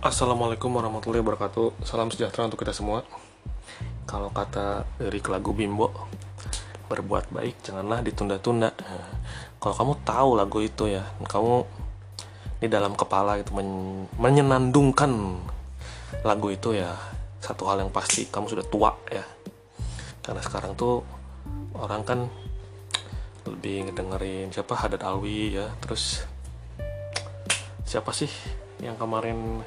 Assalamualaikum warahmatullahi wabarakatuh. Salam sejahtera untuk kita semua. Kalau kata dari lagu Bimbo Berbuat baik janganlah ditunda-tunda. Kalau kamu tahu lagu itu ya Kamu di dalam kepala itu men menyenandungkan lagu itu ya Satu hal yang pasti kamu sudah tua ya. Karena sekarang tuh orang kan lebih ngedengerin siapa? Hadad Alwi ya. Terus siapa sih yang kemarin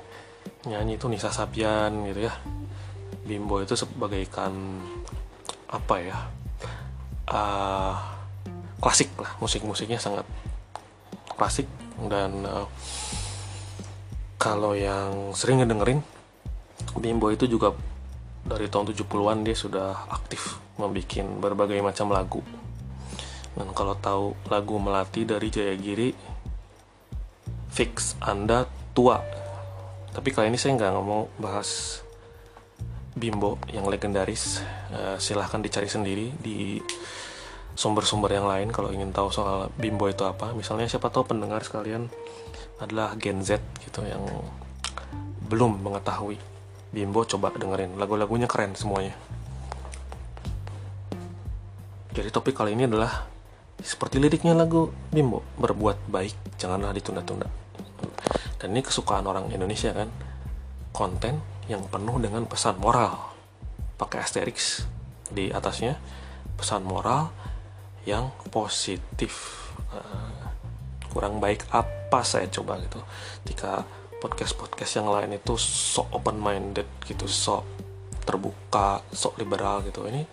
nyanyi itu Nisa Sabian gitu ya. Bimbo itu sebagaikan apa ya uh, klasik lah musik-musiknya sangat klasik. Dan uh, kalau yang sering ngedengerin Bimbo itu juga dari tahun 70-an dia sudah aktif membuat berbagai macam lagu. Dan kalau tahu lagu Melati dari Jayagiri fix Anda tua tapi kali ini saya nggak ngomong bahas Bimbo yang legendaris. Uh, silahkan dicari sendiri di sumber-sumber yang lain kalau ingin tahu soal Bimbo itu apa. Misalnya siapa tahu pendengar sekalian adalah Gen Z gitu yang belum mengetahui Bimbo coba dengerin lagu-lagunya keren semuanya. Jadi topik kali ini adalah seperti liriknya lagu Bimbo, berbuat baik janganlah ditunda-tunda dan ini kesukaan orang Indonesia kan? Konten yang penuh dengan pesan moral. Pakai asterix di atasnya. Pesan moral yang positif. Uh, kurang baik apa saya coba gitu. Ketika podcast podcast yang lain itu sok open minded gitu. Sok terbuka sok liberal gitu. Ini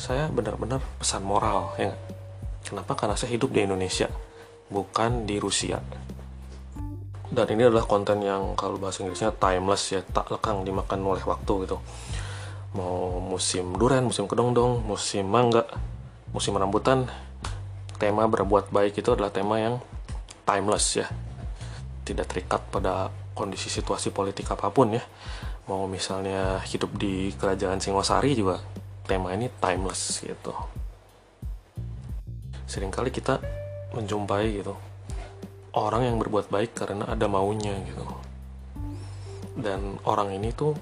saya benar-benar pesan moral ya kenapa? Karena saya hidup di Indonesia bukan di Rusia dan ini adalah konten yang kalau bahasa Inggrisnya timeless ya tak lekang dimakan oleh waktu gitu. Mau musim durian musim kedongdong musim mangga musim rambutan tema berbuat baik itu adalah tema yang timeless ya. Tidak terikat pada kondisi situasi politik apa pun ya. Mau misalnya hidup di kerajaan Singosari juga tema ini timeless gitu. Seringkali kita menjumpai gitu orang yang berbuat baik karena ada maunya gitu. Dan orang ini tuh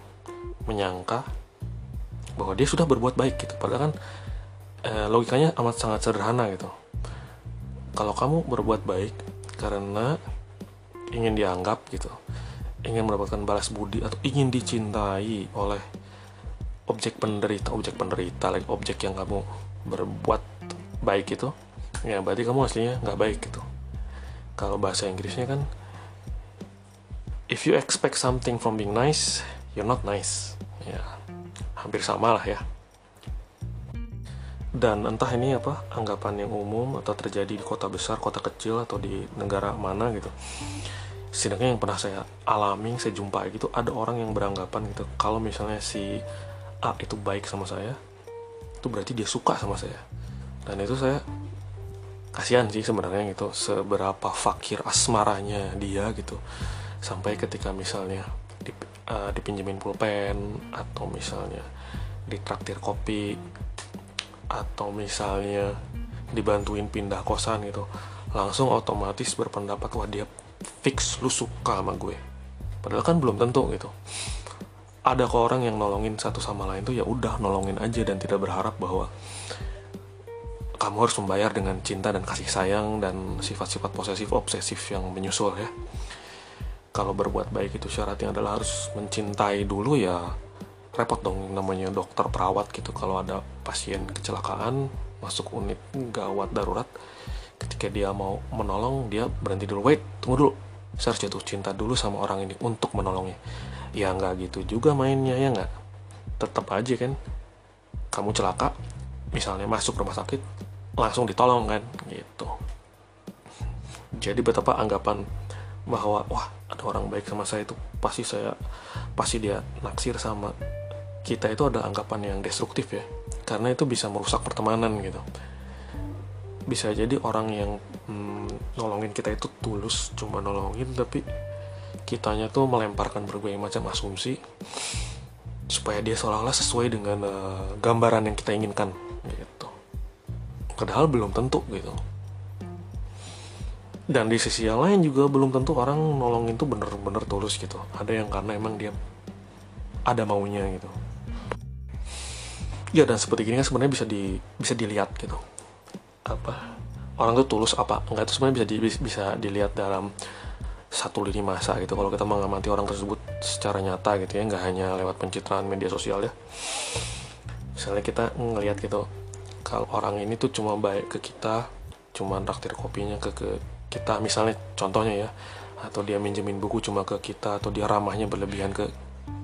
menyangka bahwa dia sudah berbuat baik gitu. Padahal kan eh, logikanya amat sangat sederhana gitu. Kalau kamu berbuat baik karena ingin dianggap gitu ingin mendapatkan balas budi atau ingin dicintai oleh objek penderita objek penderita like objek yang kamu berbuat baik itu ya berarti kamu aslinya nggak baik gitu kalau bahasa Inggrisnya kan if you expect something from being nice you're not nice. Ya hampir sama lah ya. Dan entah ini apa anggapan yang umum atau terjadi di kota besar kota kecil atau di negara mana gitu. Setidaknya yang pernah saya alami saya jumpai gitu ada orang yang beranggapan gitu kalau misalnya si A itu baik sama saya itu berarti dia suka sama saya. Dan itu saya kasihan sih sebenarnya gitu seberapa fakir asmaranya dia gitu. Sampai ketika misalnya dip, uh, dipinjemin pulpen atau misalnya ditraktir kopi atau misalnya dibantuin pindah kosan gitu langsung otomatis berpendapat wah dia fix lu suka sama gue. Padahal kan belum tentu gitu. Ada kok orang yang nolongin satu sama lain tuh ya udah nolongin aja dan tidak berharap bahwa kamu harus membayar dengan cinta dan kasih sayang dan sifat-sifat posesif obsesif yang menyusul ya. Kalau berbuat baik itu syaratnya adalah harus mencintai dulu ya repot dong namanya dokter perawat gitu. Kalau ada pasien kecelakaan masuk unit gawat darurat ketika dia mau menolong dia berhenti dulu. Wait tunggu dulu. Saya harus jatuh cinta dulu sama orang ini untuk menolongnya. Ya nggak gitu juga mainnya ya nggak? Tetap aja kan kamu celaka misalnya masuk rumah sakit langsung ditolong kan gitu. Jadi betapa anggapan bahwa wah ada orang baik sama saya itu pasti saya pasti dia naksir sama kita itu adalah anggapan yang destruktif ya. Karena itu bisa merusak pertemanan gitu. Bisa jadi orang yang hmm, nolongin kita itu tulus cuma nolongin tapi kitanya tuh melemparkan berbagai macam asumsi supaya dia seolah-olah sesuai dengan uh, gambaran yang kita inginkan padahal belum tentu gitu. Dan di sisi yang lain juga belum tentu orang nolongin tuh bener-bener tulus gitu. Ada yang karena emang dia ada maunya gitu. Ya dan seperti ini kan sebenarnya bisa di bisa dilihat gitu. Apa? Orang tuh tulus apa enggak itu sebenarnya bisa di, bisa dilihat dalam satu lini masa gitu. Kalau kita mengamati orang tersebut secara nyata gitu ya nggak hanya lewat pencitraan media sosial ya. Misalnya kita ngelihat gitu kalau orang ini tuh cuma baik ke kita cuma traktir kopinya ke ke kita. Misalnya contohnya ya atau dia minjemin buku cuma ke kita atau dia ramahnya berlebihan ke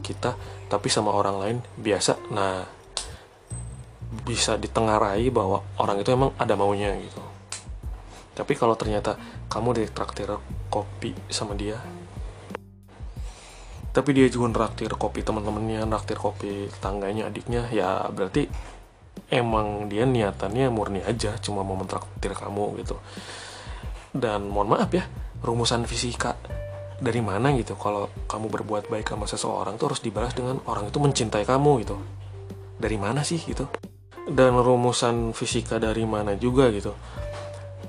kita tapi sama orang lain biasa. Nah bisa ditengarai bahwa orang itu emang ada maunya gitu. Tapi kalau ternyata kamu ditraktir kopi sama dia tapi dia juga traktir kopi teman-temannya traktir kopi tangganya adiknya ya berarti emang dia niatannya murni aja cuma mau mentraktir kamu gitu. Dan mohon maaf ya rumusan fisika dari mana gitu kalau kamu berbuat baik sama seseorang tuh harus dibalas dengan orang itu mencintai kamu gitu. Dari mana sih gitu? Dan rumusan fisika dari mana juga gitu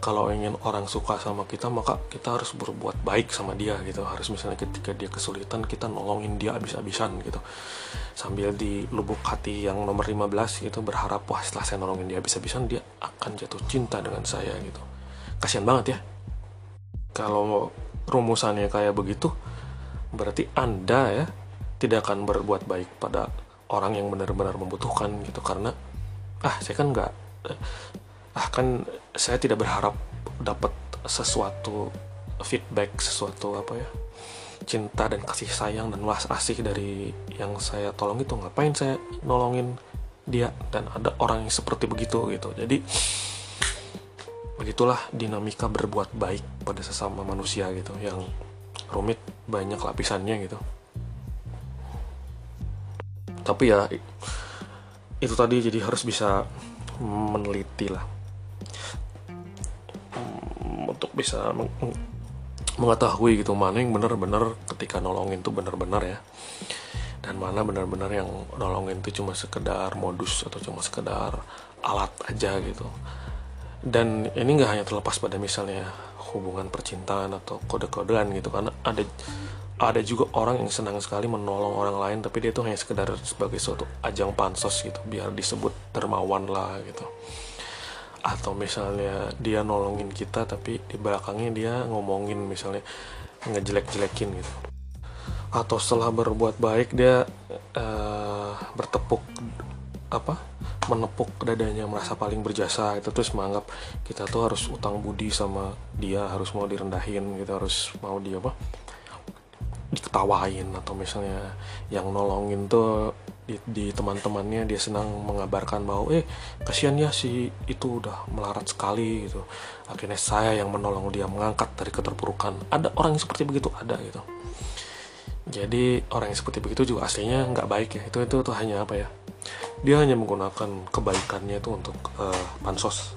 kalau ingin orang suka sama kita maka kita harus berbuat baik sama dia gitu. Harus misalnya ketika dia kesulitan kita nolongin dia abis-abisan gitu. Sambil di lubuk hati yang nomor 15 gitu berharap wah setelah saya nolongin dia abis-abisan dia akan jatuh cinta dengan saya gitu. Kasihan banget ya. Kalau rumusannya kayak begitu berarti anda ya tidak akan berbuat baik pada orang yang benar-benar membutuhkan gitu. Karena ah saya kan nggak ah kan saya tidak berharap dapat sesuatu feedback sesuatu apa ya cinta dan kasih sayang dan was asih dari yang saya tolong itu. Ngapain saya nolongin dia dan ada orang yang seperti begitu gitu. Jadi begitulah dinamika berbuat baik pada sesama manusia gitu yang rumit banyak lapisannya gitu. Tapi ya itu tadi jadi harus bisa meneliti lah untuk bisa meng mengetahui gitu mana yang benar-benar ketika nolongin tuh benar-benar ya. Dan mana benar-benar yang nolongin itu cuma sekedar modus atau cuma sekedar alat aja gitu. Dan ini nggak hanya terlepas pada misalnya hubungan percintaan atau kode-kodean gitu karena ada ada juga orang yang senang sekali menolong orang lain tapi dia tuh hanya sekedar sebagai suatu ajang pansos gitu biar disebut dermawan lah gitu atau misalnya dia nolongin kita tapi di belakangnya dia ngomongin misalnya ngejelek-jelekin gitu. Atau setelah berbuat baik dia uh, bertepuk apa menepuk dadanya merasa paling berjasa itu terus menganggap kita tuh harus utang budi sama dia harus mau direndahin gitu harus mau dia apa diketawain. Atau misalnya yang nolongin tuh di, di teman-temannya dia senang mengabarkan bahwa eh kasihan ya si itu udah melarat sekali gitu. Akhirnya saya yang menolong dia mengangkat dari keterpurukan. Ada orang yang seperti begitu? Ada gitu. Jadi orang yang seperti begitu juga aslinya nggak baik ya. Itu itu tuh hanya apa ya? Dia hanya menggunakan kebaikannya itu untuk uh, pansos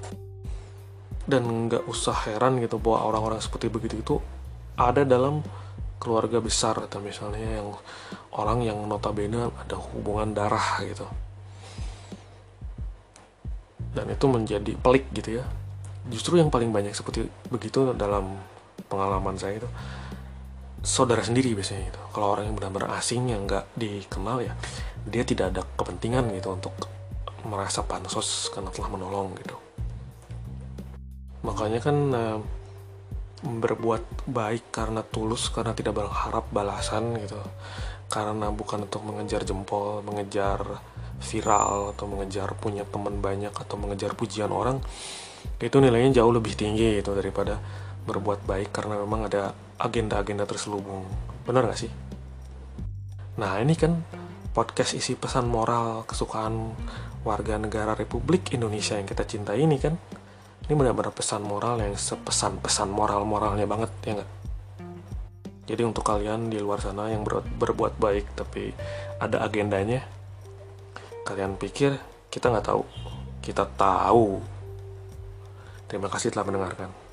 dan nggak usah heran gitu bahwa orang-orang seperti begitu itu ada dalam keluarga besar atau misalnya yang orang yang notabene ada hubungan darah gitu. Dan itu menjadi pelik gitu ya. Justru yang paling banyak seperti begitu dalam pengalaman saya itu saudara sendiri biasanya gitu. Kalau orang yang benar-benar asing yang nggak dikenal ya dia tidak ada kepentingan gitu untuk merasa pansos karena telah menolong gitu. Makanya kan eh, berbuat baik karena tulus karena tidak berharap balasan gitu. Karena bukan untuk mengejar jempol mengejar viral atau mengejar punya teman banyak atau mengejar pujian orang itu nilainya jauh lebih tinggi gitu daripada berbuat baik karena memang ada agenda-agenda terselubung. Benar gak sih? Nah ini kan podcast isi pesan moral kesukaan warga negara Republik Indonesia yang kita cintai ini kan ini benar-benar pesan moral yang sepesan-pesan moral-moralnya banget ya nggak? Jadi untuk kalian di luar sana yang ber berbuat baik tapi ada agendanya kalian pikir kita nggak tahu? Kita tahu. Terima kasih telah mendengarkan